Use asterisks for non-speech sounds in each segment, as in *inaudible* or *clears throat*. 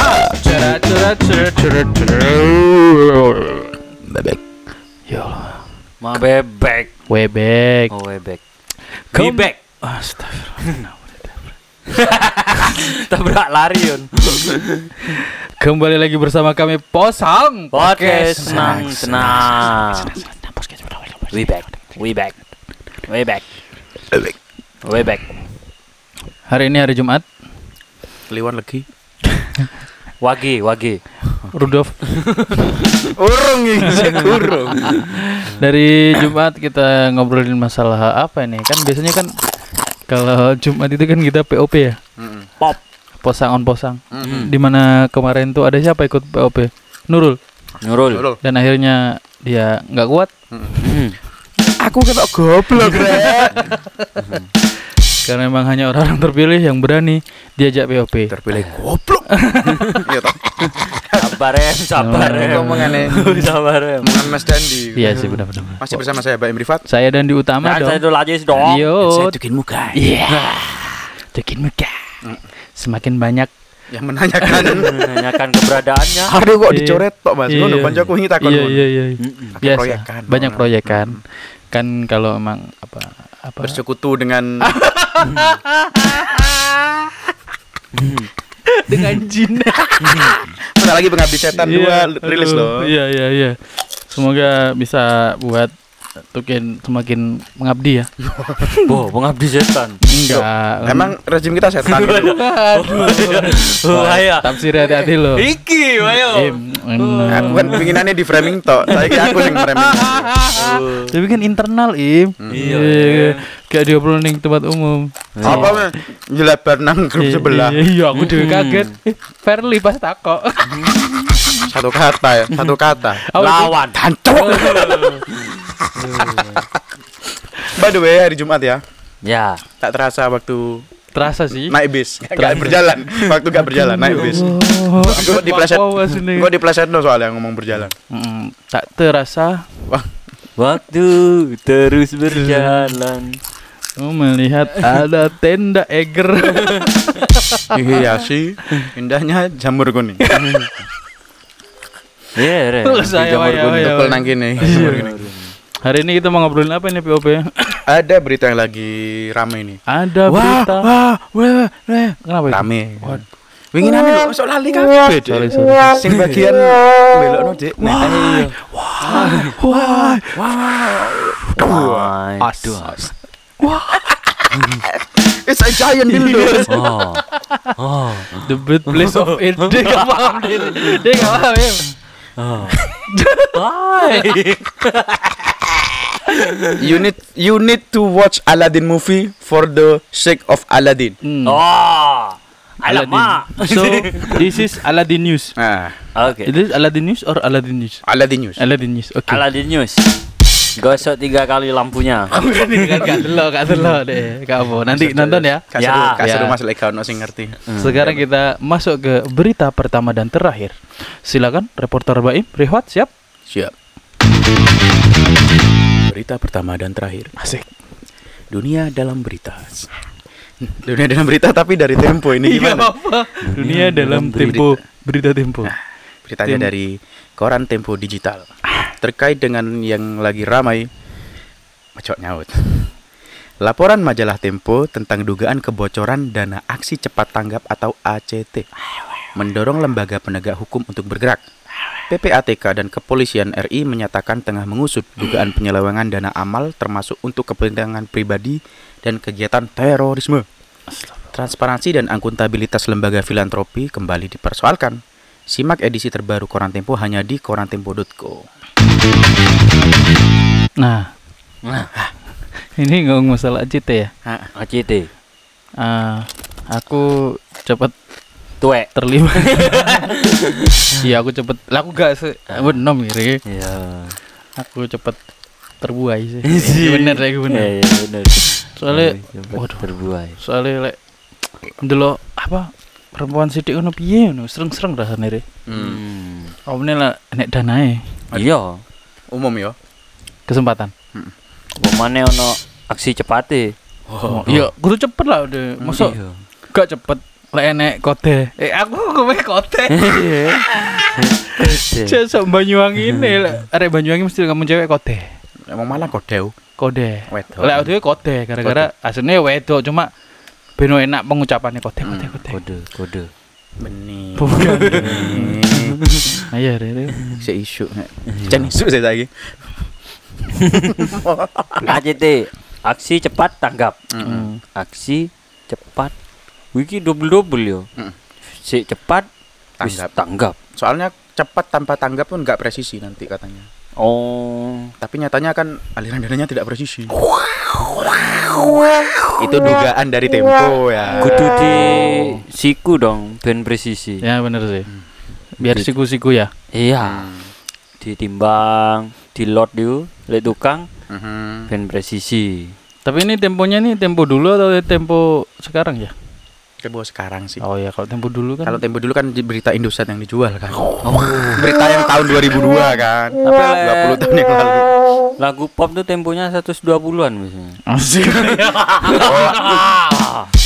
Cerat, cerat, cerat, cerat, cerat. Bebek. Ya Allah. Ma bebek. Webek. Oh, bebek. Kem- Bebek. Astagfirullah. *laughs* Tabrak lari Yun. Kembali lagi bersama kami Posang Podcast senang senang. We back. We back. We back. We back. Hari ini hari Jumat. Kliwon lagi. *laughs* Wagi, wagi. Rudolf. *laughs* Urung ini saya kurung. Dari Jumat kita ngobrolin masalah apa ini? Kan biasanya kan kalau Jumat itu kan kita POP ya. Pop. Posang on posang. Hmm. Di mana kemarin tuh ada siapa ikut POP? Nurul. Nurul. Urung. Dan akhirnya dia nggak kuat Hmm. Aku ketok goblok rek. *laughs* karena memang hanya orang-orang terpilih yang berani diajak POP. Terpilih goblok. Iya toh. Sabar em, sabar em. Ngomongannya. Sabar. Omongan Mas Dandi. Iya sih benar-benar. Masih bersama saya Mbak Imrifat. Saya dan di utama Nah, saya dong. dulu aja dong. Yo. tukin muka. Iya. Bikin muka. Semakin banyak Yang menanyakan. *laughs* Menanyakan keberadaannya. Aduh kok Iya. dicoret tok Mas. Ngono Iya. kancaku ini takon. Iya ngono. iya iya. Biasa. proyekan. Banyak proyekan. Kan kalau emang apa apa Bersekutu dengan *laughs* dengan jin. Bentar lagi pengabdi setan dua rilis loh. Iya iya iya. Semoga bisa buat Tukin semakin mengabdi ya. *laughs* Boh, pengabdi setan. Enggak. Emang rezim kita setan gitu. Oh, ayo. tafsir hati-hati lo. Iki, ayo. Aku kan pinginannya di framing tok. Saya kira aku yang *laughs* framing. Tapi kan internal im. Iya. Kayak dia perlu ning tempat umum. Apa mah? Nyelebar nang grup Iya, sebelah. Iya, iya, aku juga kaget. Eh, Fairly pas takok. Satu kata ya, satu kata. Lawan. Tancuk. *laughs* By the way, hari Jumat ya. Ya. Tak terasa waktu Terasa sih. naik bis. Gak berjalan. Waktu gak berjalan naik bis. Oh, Kok dipleset? wow, wow, sini. Kok dipleset no soalnya ngomong berjalan. Mm, tak terasa Wah, Waktu terus berjalan. oh, melihat ada tenda Eger. iya sih. Indahnya jamur kuning. Iya, Re. Tuh, saya, jamur kuning tukul nang kene. Jamur kuning. Hari ini kita mau ngobrolin apa ini POP? Ada berita yang lagi rame ini. Ada Wah, berita. wah, wah, wah. Kenapa itu? Rame. Waduh. Wingi nane lho, sok lali kabeh. Sorry, sorry. Sing bagian belokno, Dik. Iya. Wah, wah. Nice. Aduh. *laughs* It's a giant dildo. Oh. Oh. The birthplace of it. *laughs* Dia gak paham dia. Dia gak paham ya. Oh. *laughs* Hai. *laughs* you need you need to watch Aladdin movie for the sake of Aladdin. Hmm. Oh. Alamak. Aladdin. *laughs* So this is Aladdin News. Nah, Oke. Is this Aladdin News or Aladdin News? Aladdin news. Aladdin News. Oke. Aladdin News. Gosok tiga kali lampunya. *laughs* Ini kan gak delok, gak delok deh. Gak apa. Nanti nonton ya. Ya. kasih Ya. rumah seleka ono sing ngerti. Sekarang kita masuk ke berita pertama dan terakhir. Silakan reporter Baim, Rihwat siap? Siap. Berita pertama dan terakhir. Asik. Dunia dalam berita. *laughs* Dunia dalam berita tapi dari Tempo ini Iya gimana? apa? Dunia dalam berita. tempo berita tempo. Beritanya Tem- dari koran Tempo Digital. Terkait dengan yang lagi ramai Macok nyaut. Laporan majalah Tempo tentang dugaan kebocoran dana aksi cepat tanggap atau ACT mendorong lembaga penegak hukum untuk bergerak. PPATK dan Kepolisian RI menyatakan tengah mengusut dugaan penyelewengan dana amal termasuk untuk kepentingan pribadi dan kegiatan terorisme. Transparansi dan akuntabilitas lembaga filantropi kembali dipersoalkan. Simak edisi terbaru Koran Tempo hanya di korantempo.co. Nah, Nah, *laughs* ini ngomong masalah ACT ya. ACT. Ah, aku cepat Tuek. terlibat. *laughs* Iya, aku cepet. Lah aku gak se bener miri. Iya. Aku cepet terbuai sih. *laughs* Iya. bener ya, bener. Iya, iya, bener. Soalnya waduh. terbuai. soalnya lek ndelok apa perempuan sidik ngono piye ngono, sereng-sereng rasane re. Hmm. Omne lah nek danae Iya. Umum ya. kesempatan. Pemane ono aksi cepate. Oh, iya, kudu cepet lah udah. Masa Iya. gak cepet lek enek kode. Eh aku kowe kode. *laughs* Kode. Cesok Banyuwangi ini lek arek Banyuwangi mesti kamu cewek kode. Emang malah kodeu. Kode. Wedok. Lek dhewe kode gara-gara aslinya wedok cuma beno enak pengucapannya kode kode Hmm, kode. Kode, kode. Benih. *laughs* Ayo Rere. Si isu. Cen isu saya lagi. ACT, aksi cepat tanggap. Hmm. Aksi cepat. Wiki double-double yo. Mm. Si cepat Tanggap. tanggap. Soalnya cepat tanpa tanggap pun nggak presisi nanti katanya. Oh. Tapi nyatanya kan aliran dananya tidak presisi. Itu dugaan dari Tempo ya. Kudu di siku dong, ben presisi. Ya bener sih. Biar siku-siku ya. Iya. Ditimbang, di lot dulu, lek tukang ben presisi. Tapi ini temponya nih tempo dulu atau tempo sekarang ya? Tempo sekarang sih. Oh ya kalau tempo dulu kan. Kalau Tempo dulu kan berita Indosat yang dijual kan. Berita yang tahun 2002 kan. Tapi le- 20 tahun yang lalu. Lagu pop tuh temponya 120-an biasanya. Asik. *laughs*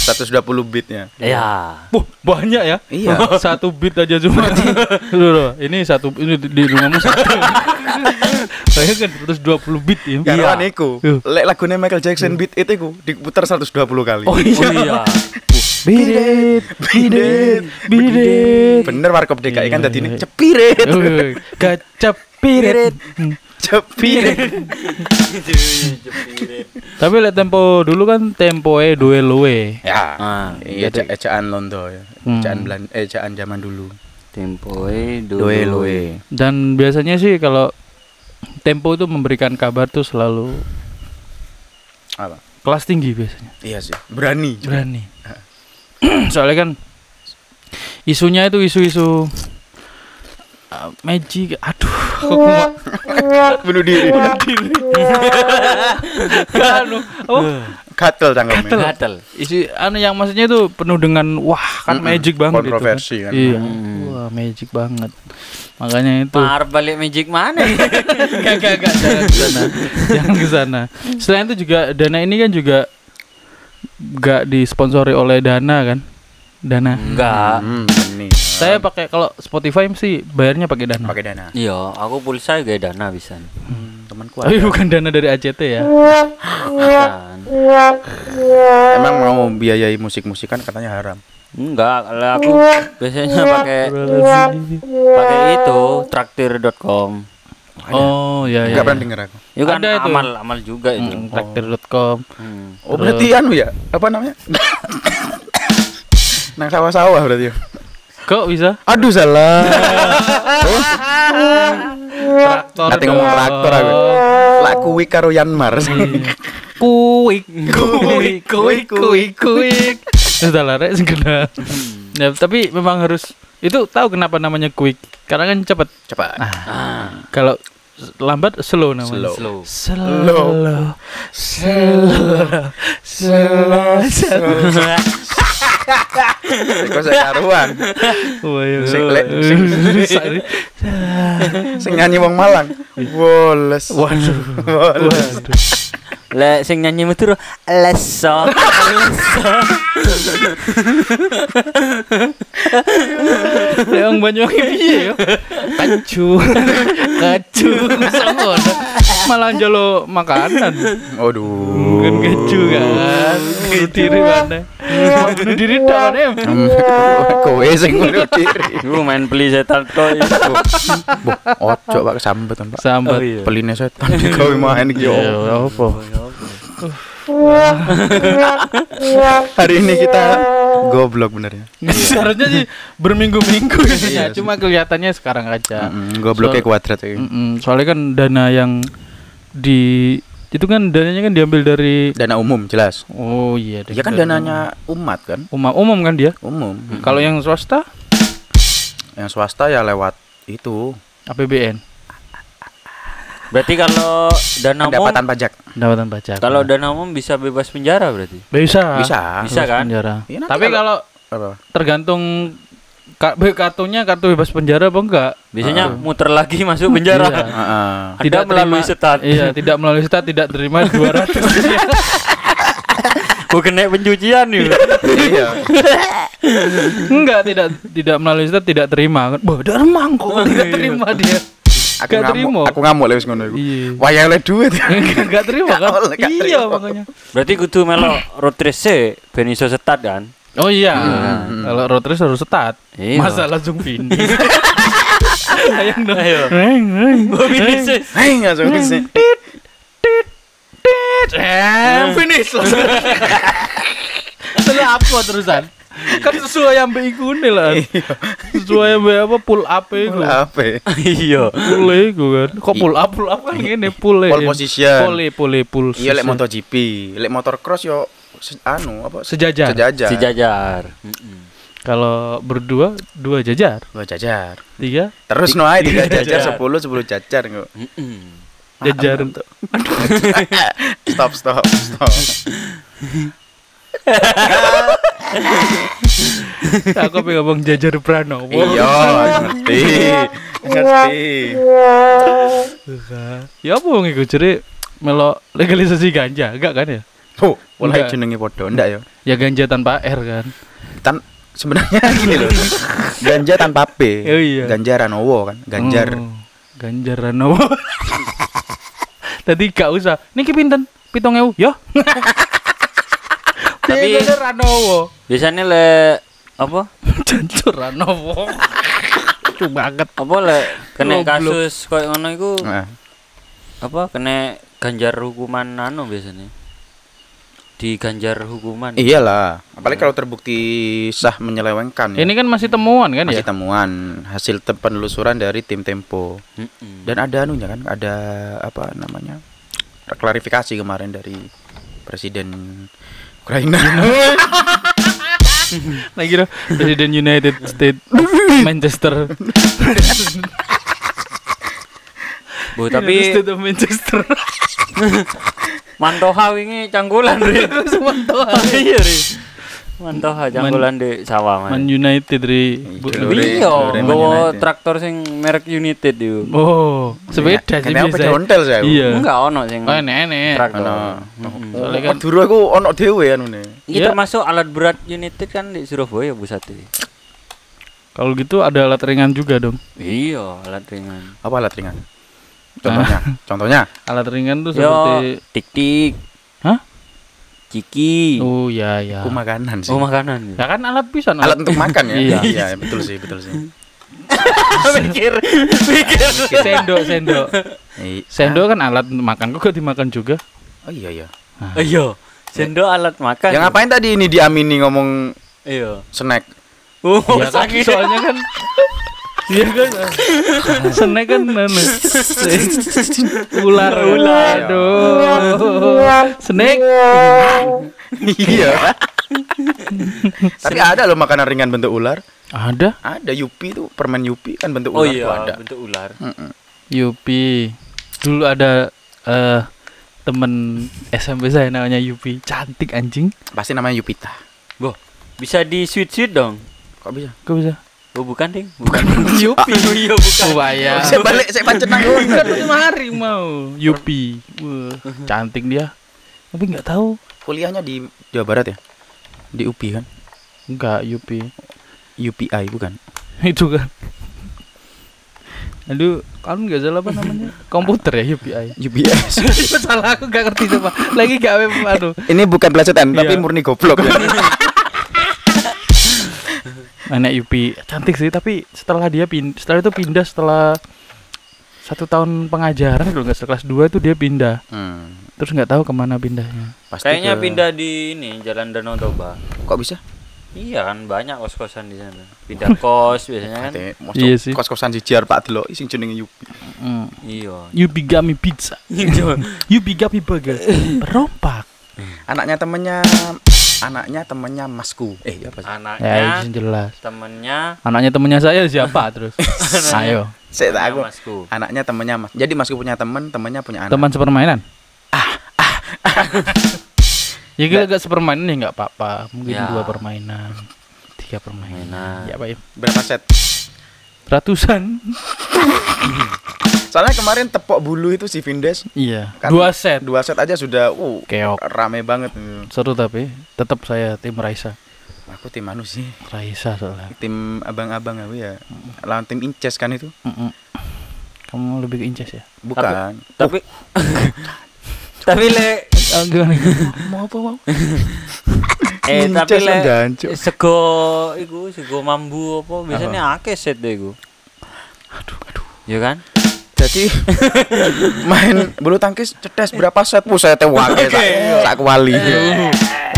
120 beatnya. Iya. Wah, banyak ya? Iya. *laughs* satu beat aja cuma. *laughs* Loh, loh, ini satu ini di, di rumahmu satu. Saya kan 120 beat ya. Karena niku, Iya. lek lagune Michael Jackson beat itu ku diputar 120 kali. Oh Oh iya. It, beat it. Bener warkop DKI kan Iya, tadi ini iya. cepirit. Gacap pirit. Cepirit. Tapi lihat tempo dulu kan tempo e dua luwe. Ya. Ah, Iya, eja- ejaan Londo ya. Hmm. Ejaan Belan ejaan zaman dulu. tempoe Doe loe. Dan biasanya sih kalau tempo itu memberikan kabar tuh selalu Apa? kelas tinggi biasanya. Iya sih, berani. Berani. *clears throat* Soalnya kan isunya itu isu-isu uh, magic. Aduh, kok *laughs* gua Bunuh diri. *laughs* *laughs* anu, oh, Gatel tanggalnya. Gatel. isi anu yang maksudnya itu penuh dengan wah kan Mm-mm, magic banget kontroversi itu kan. Iya. Mm. Wah, magic banget. Makanya itu Mar balik magic mana? Gak, gak, gak, jangan ke sana. jangan ke sana. Selain itu juga Dana ini kan juga gak disponsori oleh Dana kan? Dana. Enggak. Hmm, benih. Saya pakai kalau Spotify sih bayarnya pakai Dana. pakai dana. Iya, aku pulsa gak dana bisa. Hmm, temanku Tapi ada. bukan dana dari ACT ya. Kan. Emang mau biayai musik-musikan katanya haram. Enggak, kalau aku biasanya pakai pakai itu traktir.com. Oh ya ya. Enggak pernah denger aku. Itu kan Ada itu. amal amal juga itu. Hmm, Traktir.com. Hmm. Oh, berarti anu ya? Apa namanya? *coughs* Nang sawah-sawah berarti ya. Kok bisa? Aduh salah. *laughs* Traktor. Nanti ngomong traktor aku. Lah kuwi karo Yanmar. Kuik, kuik, kuik, kuik, kuik. Sudah lah, rek segera. Ya, tapi memang harus itu tahu kenapa namanya quick karena kan cepat Cepat. Ah, kalau lambat slow namanya Slow. slow. slow slow slow slow Kok saya karuan. Iya. Sing lek- sing- nyanyi wong Malang. Woles. waduh Woles. waduh Lek sing nyanyi metu leso. *laughs* yang Banyuwangi piye yo kacu kacu sangono malah jalo makanan Aduh. kan kacu kan diri mana bunuh diri tak kan Hmm, Kowe sing bunuh diri. Gue main beli setan toy. Boh, ojo Pak sambet Pak. Oh, iya. Peline setan digawe main iki yo. ya apa Hari ini kita goblok bener ya. *laughs* seharusnya sih berminggu-minggu Iya ya sih. cuma kelihatannya sekarang aja Mm, Gobloknya Soal- kuadrat ya. Mm-mm, soalnya kan dana yang di itu kan dananya kan diambil dari Dana umum jelas. oh iya Ya kan dananya umat kan? umum umum kan dia Umum. kalau yang swasta Yang swasta ya lewat itu APBN Berarti kalau dana umum pendapatan pajak. pendapatan pajak kalau dana umum bisa bebas penjara berarti. bisa Bisa. Bisa Bebas kan? penjara. Iya, nanti tapi kalau Apa? tergantung kartunya kartu bebas penjara apa enggak Biasanya Ah. muter lagi masuk penjara. Iya. Heeh. Tidak melalui setat. iya *laughs* tidak melalui setat tidak terima 200 Bukan naik pencucian yuk. iya. Enggak, tidak tidak melalui Ustaz tidak terima. Wah, dermang kok tidak terima dia. Aku Gak ngamuk, terima. aku ngamuk lewis ngono iku. Iya. Waya oleh duit. *laughs* Enggak enggak terima kan? Gak oleh, gak Iya terima. makanya. Berarti kudu melo road race sih, ben iso setat kan. Oh iya, Hmm. kalau road race harus setat. Iya. Masa langsung *laughs* finish. Ayo dong. Ayo. Reng, reng, Finish. reng. Hei, langsung bisa. Tit, tit, tit. Eh, finish. *laughs* Terus apa terusan? Kan sesuai yang iku nih lah. Sesuai yang apa pull up iku. Apa? ya? Iya. Pull iku kan. Kok pull up pull up kan ngene pull Pole position. Pole pole pull. Iya lek MotoGP, lek motor cross yo anu apa? Sejajar. Sejajar. Si jajar. Mm-mm. Kalau berdua dua jajar, Dua jajar. tiga Terus no ae tiga jajar, sepuluh sepuluh jajar kok. Mm-mm. jajar. *laughs* Stop stop stop. *laughs* *laughs* Aku pengen ngomong jajar Pranowo. Iya, ngerti. Ngerti. Ya apa wong iku jere melo legalisasi ganja, enggak kan ya? Oh, mulai Enggak. jenenge podo ndak ya? Ya ganja tanpa R kan. Tan sebenarnya *laughs* gini loh. Ganja tanpa P. Oh, iya. Ganja Ranowo kan, Ganjar. Oh, Ganjar Ranowo. *laughs* Tadi gak usah. Niki pinten? Pitung ewu. Yo. Tapi- Ganjar Ranowo. Biasanya le apa? *laughs* Jancur Ranowo. *laughs* Lucu banget. Apa le kena kasus koyo ngono iku Nah, apa kena ganjar hukuman anu biasanya. Diganjar hukuman. iyalah, apalagi kalau terbukti sah menyelewengkan. ya. Ini kan masih temuan kan masih ya? temuan hasil te- penelusuran dari tim Tempo. Mm-mm. Dan ada anunya kan, ada apa namanya? klarifikasi kemarin dari Presiden Ukraina. *laughs* Nah kira Presiden United States Manchester. Bu, United tapi States of Manchester. *laughs* Mantoha wingi cangkulan ri. Semantoa. Iya ri. Mantoha cangkulan di sawah Man man. United ri. Dulu. Iya, Dulu, United. traktor sing merek United yo. Oh, sepeda sih biasa. sepeda ontel saya. Iya. Enggak ono sing Oh, enek-enek. traktor. Ono. Mm-mm. Soalnya kan- Madura iku ono dhewe anune. Iki Iya. termasuk alat berat United kan di Surabaya pusatnya. Kalau gitu ada alat ringan juga dong. Iya, alat ringan. Apa alat ringan? Contohnya, contohnya. *laughs* Alat ringan tuh seperti tik-tik. Ciki. Oh ya ya. Aku makanan sih. Oh, makanan. Ya kan alat pisan. Alat untuk makan ya? *laughs* Iya. iya, betul sih, betul sih. *laughs* Pikir, pikir. sendok sendok. Eh, Sendok kan alat untuk makan. Kok gak dimakan juga? Oh iya iya. Iya, sendok alat makan. Yang ngapain tadi ini diamini ngomong Iya. snack? Oh, Iya kan, soalnya kan *laughs* Iya kan Senek kan anu. Ular Ular. Aduh Senek iya. Tapi ada loh makanan ringan bentuk ular. Ada Ada Yupi tuh, permen Yupi kan bentuk Oh ular tuh iya, ada. bentuk ular. Yupi Dulu ada eh temen SMP saya namanya Yupi Cantik anjing Pasti namanya Yupita. Boh, bisa di sweet-sweet dong. Kok bisa? Kok bisa? Oh, bukan, Ding. Bukan. *laughs* Yupi Oh, iya, bukan. Waya *laughs* Saya balik, saya pancet nang Kan lima hari mau Yupi Wah, *laughs* Cantik dia Tapi nggak tahu Kuliahnya di Jawa Barat ya? Di UPI kan? Enggak Yupi UPI bukan? itu kan aduh kan nggak salah apa namanya komputer ya UPI UPS. salah aku gak ngerti coba lagi gak aduh ini bukan pelajaran, tapi Iya. murni goblok ya. Anak UPI cantik sih tapi setelah dia pindah setelah itu pindah setelah satu tahun pengajaran kalau nggak salah kelas 2 itu dia pindah Hmm, terus nggak tahu ke mana pindahnya pasti Kayaknya ke- pindah di ini Jalan Danau Toba. Kok bisa? Iya kan banyak kos-kosan di sana. Pindah kos *laughs* biasanya kan. Iya sih. Kos-kosan di Jar Pak Delo sing jenenge Yupi. hmm. Iya. Yupi Gami Pizza *laughs* Yupi Gami Burger *laughs* rompak Anaknya temennya anaknya temennya Masku. Eh, apa sih? ya Anaknya itu jelas temennya anaknya temennya saya siapa terus *laughs* ayo Saya tak aku. Masku. Anaknya temennya Mas. Jadi Masku punya teman, temennya punya anak. teman sepermainan *laughs* ya kita gak sepermainan ya nggak apa-apa mungkin Ya. dua permainan tiga permainan Permainan. ya pak ya Berapa set? ratusan *laughs* Soalnya kemarin tepok bulu itu si Vindes Iya. Kan Dua set. dua set aja sudah uh Keok. rame banget. Seru tapi tetap saya tim Raisa. Aku tim anu sih. Raisa soalnya. Tim abang-abang aku ya. Lawan tim Inces kan itu. Mm-mm. Kamu lebih ke Inces ya? Bukan. Tapi tapi *laughs* le Ah, gimana? mau apa mau? *laughs* eh tapi le jancuk. sego iku sego mambu apa biasanya akeh set deh iku. Aduh, aduh. Ya kan? Jadi *laughs* main bulu tangkis cetes berapa set? Saya sak sak kuali.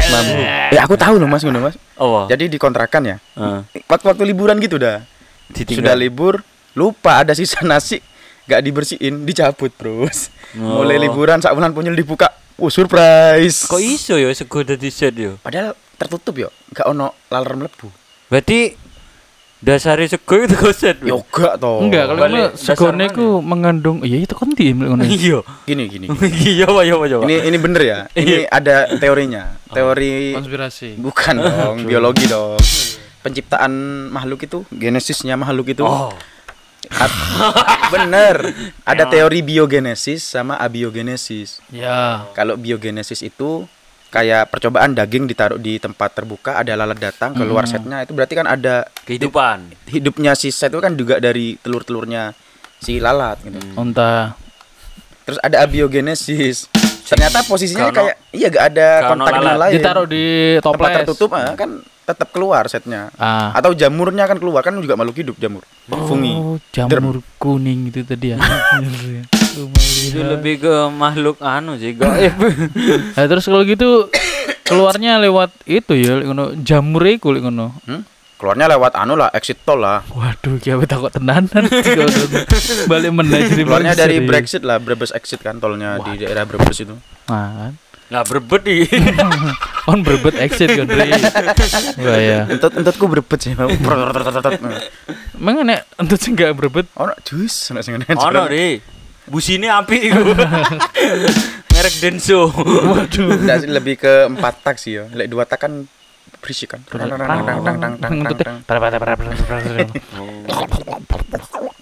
Mampu. Ya aku tahu loh Mas Mas. Oh. Jadi dikontrakan ya. Heeh. Waktu-waktu liburan gitu dah. Sudah Ditinggal. libur, lupa ada sisa nasi gak dibersihin, dicabut terus. Oh. Mulai liburan sak bulan punya dibuka. Oh, surprise. Kok iso ya sego dadi set yo? Padahal tertutup yo, gak ono laler mlebu. Berarti dasare sego itu kok set. Yo gak toh. Enggak, kalau ngono segone ku mengandung iya itu kan tim. *laughs* Iya. gini gini. *laughs* Iya, iya, Pak, iya, Pak. ini ini bener ya. *laughs* Ini ada teorinya. Teori Konspirasi. bukan dong, biologi dong. Penciptaan makhluk itu, genesisnya makhluk itu. Oh. At- bener. Ada teori biogenesis sama abiogenesis. Ya. Kalau biogenesis itu kayak percobaan daging ditaruh di tempat terbuka, ada lalat datang keluar setnya itu berarti kan ada Kehidupan. hidupnya si set itu kan juga dari telur-telurnya si lalat gitu. Unta. Terus ada abiogenesis. Ternyata posisinya Karena- kayak iya gak ada kontak dengan lalat. lain. Ditaruh di tempat toples. tertutup ah, kan tetap keluar setnya. Ah. Atau jamurnya kan keluar kan juga makhluk hidup jamur. Fungi. Oh, jamur kuning itu tadi ya. *laughs* Itu lebih ke makhluk anu sih, gaib. Nah, terus kalau gitu keluarnya lewat itu ya, ngono jamur iku ngono. Hmm? Keluarnya lewat anu lah, exit tol lah. Waduh, kiawe takut tenanan. *laughs* Balik meneh jadi Keluarnya dari ya. Brexit lah, Brebes exit kan tolnya di daerah Brebes itu. Nah, Lah berbet nih. *laughs* On berbet exit kan, Dri. Wah ya. Entut entutku berebet sih. *laughs* Emang nek untuk sing gak berbet Ono jus, ono sing ngene. Ono ri. Busine apik iku. *laughs* Merek Denso. Waduh. Sih, lebih ke empat tak sih ya. Lek dua tak kan berisik kan. Tang, tang, tang, tang, tang, tang, tang, Ngentutnya. tang.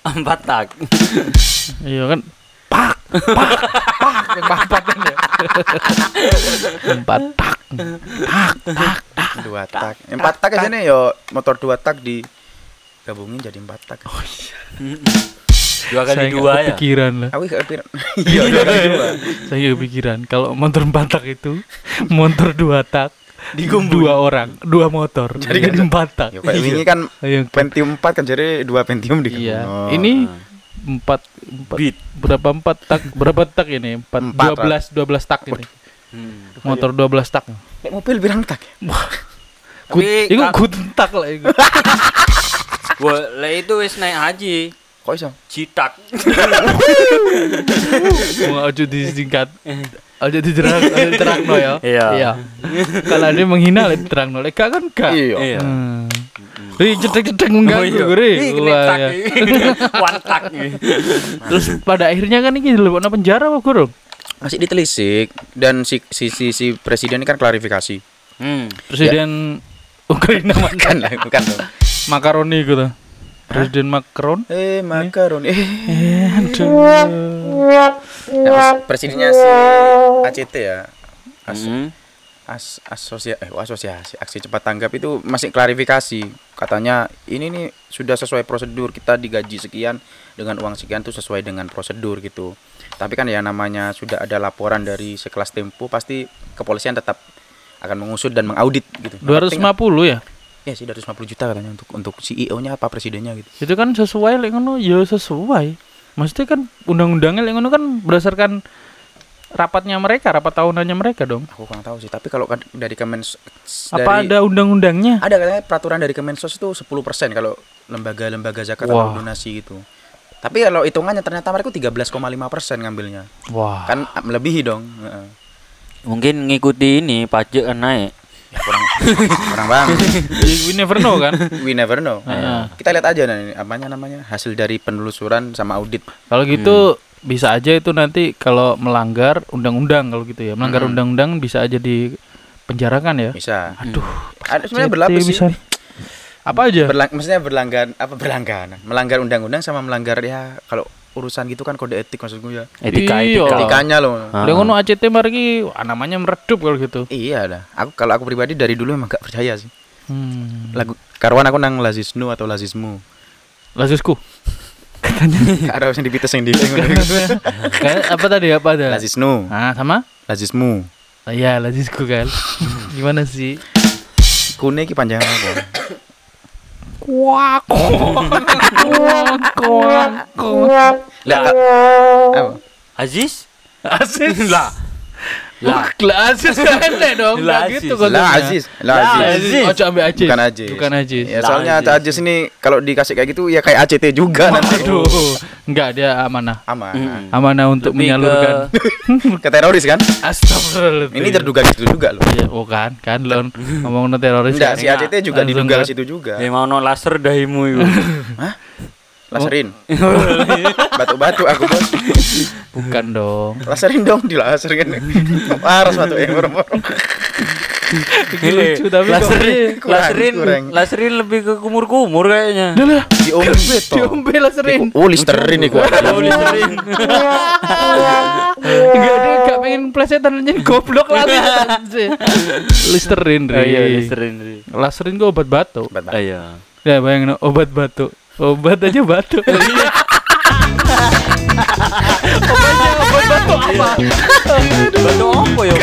Empat tak. Iya kan. Pak, pak, pak, pak, pak kan ya. Empat tak. Dua tak. Empat tak aja nih yo motor dua tak di gabungin jadi empat tak. Dua kali Saya dua ya. kepikiran lah. Aku gak kepikiran. *laughs* Iya, dua kali dua. Saya nggak kepikiran kalau motor empat tak itu motor dua tak dua orang dua motor Jadi jadi, kan- empat tak Ya ini kan Ayo, Pentium 4 kan jadi dua Pentium di iya Oh. ini empat empat Beat. berapa empat tak berapa tak ini empat dua belas dua belas tak ini Hmm. motor dua belas tak Nek mobil pirang tak. Kut, Tapi itu ka- kut tak lah itu *laughs* Wah, lah itu wis naik haji. Kok iso? Citak. *laughs* mau aja disingkat aja diterang aja diterang no ya Iya. kalau dia menghina lah diterang no leka kan kak Iya. Iya. Hmm. Ri cetek-cetek mengganggu iya. Ri. Ih, kena Wah, ya. Tak. *laughs* Terus pada akhirnya kan ini dilebokno penjara apa gurung? Masih ditelisik dan si si si, si presiden ini kan klarifikasi. Hmm. Presiden Ukraina *laughs* Bukan makan lah, bukan makaroni gitu. Presiden Macron. Eh, makaroni. Eh, Eh, aduh. ya, presidennya si ACT ya. As, Hmm. As asosia eh asosiasi aksi cepat tanggap itu masih klarifikasi. Katanya ini nih sudah sesuai prosedur kita digaji sekian dengan uang sekian tuh sesuai dengan prosedur gitu. Tapi kan ya namanya sudah ada laporan dari sekelas Tempo pasti kepolisian tetap akan mengusut dan mengaudit gitu. Yang penting- 250 ya. Ya sih 250 juta katanya untuk untuk CEO-nya apa presidennya gitu. Itu kan sesuai lek ngono ya sesuai. Maksudnya kan undang-undangnya lek ngono kan berdasarkan rapatnya mereka, rapat tahunannya mereka dong. Aku kurang tahu sih, tapi kalau kan dari Kemensos Apa dari- ada undang-undangnya? ada katanya peraturan dari Kemensos itu 10% kalau lembaga-lembaga zakat Wah. atau donasi gitu. Tapi kalau hitungannya ternyata mereka 13,5% ngambilnya. Wah. Kan ah, melebihi dong. Heeh. Mungkin ngikuti ini pajak kan naik. Ya, kurang *laughs* kurang banget. We never know kan. We never know. Heeh. Kita lihat aja nih apanya namanya hasil dari penelusuran sama audit. Kalau gitu bisa aja itu nanti kalau melanggar undang-undang kalau gitu ya. Melanggar Mm-mm. undang-undang bisa aja dipenjarakan ya. Bisa. Aduh. Ada sebenarnya berlapis sih. bisa. Apa aja? Berlang, maksudnya berlangganan apa berlangganan? Melanggar undang-undang sama melanggar ya kalau urusan gitu kan kode etik maksudku ya. Etika Iya. etika. Etikanya loh. Ah. Lah ngono ACT mari ah, namanya meredup kalau gitu. Iya dah. Aku kalau aku pribadi dari dulu emang gak percaya sih. Hmm. Lagu karuan aku nang lazisnu atau lazismu. Lazisku. Gak ada yang dipites yang di Kayak apa tadi apa ada? lazisnu, Ah, sama? lazismu. Ah, Iya, lazisku kan. Gimana sih? Kune ki panjang apa? Kuak. Kuak. Kuak. Kuak. Lah, apa? Aziz? *laughs* Aziz. Lah. Lah, Aziz kan *laughs* enak dong. Lah, gitu Aziz. Lah. Aziz, lah Aziz. Ojo ambil Aziz. Bukan Aziz. Bukan Aziz. Ya soalnya Aziz. Ini kalau dikasih kayak gitu ya kayak ACT juga nanti. Aduh. Enggak dia amanah. Aman. Mm. Amanah untuk menyalurkan. *laughs* Ke teroris kan? Astagfirullahaladzim. Ini terduga gitu juga loh. Iya, oh kan, kan lo ngomong no teroris. Enggak, kan? si ACT juga diduga kan. ke situ juga. Ya mau no laser dahimu itu. *laughs* Laserin. Batu-batu aku bos. Bukan dong. Laserin dong, dilaserin. Waras batu yang moro-moro. Lucu tapi kok laserin, Kurang, laserin, kurang. laserin lebih ke kumur-kumur kayaknya. Lah, Diombe *laughs* toh. diombe laserin. Oh, Listerin nih gua. Oh, laserin. Enggak *laughs* dia enggak pengen plesetan jadi goblok lagi. Listerin, Oh, iya, Ri. laserin. Laserin gue obat batuk. Iya. Ya bayangin obat batuk. Obat aja batuk. *laughs* Obatnya obat batuk apa? Batu apa ya?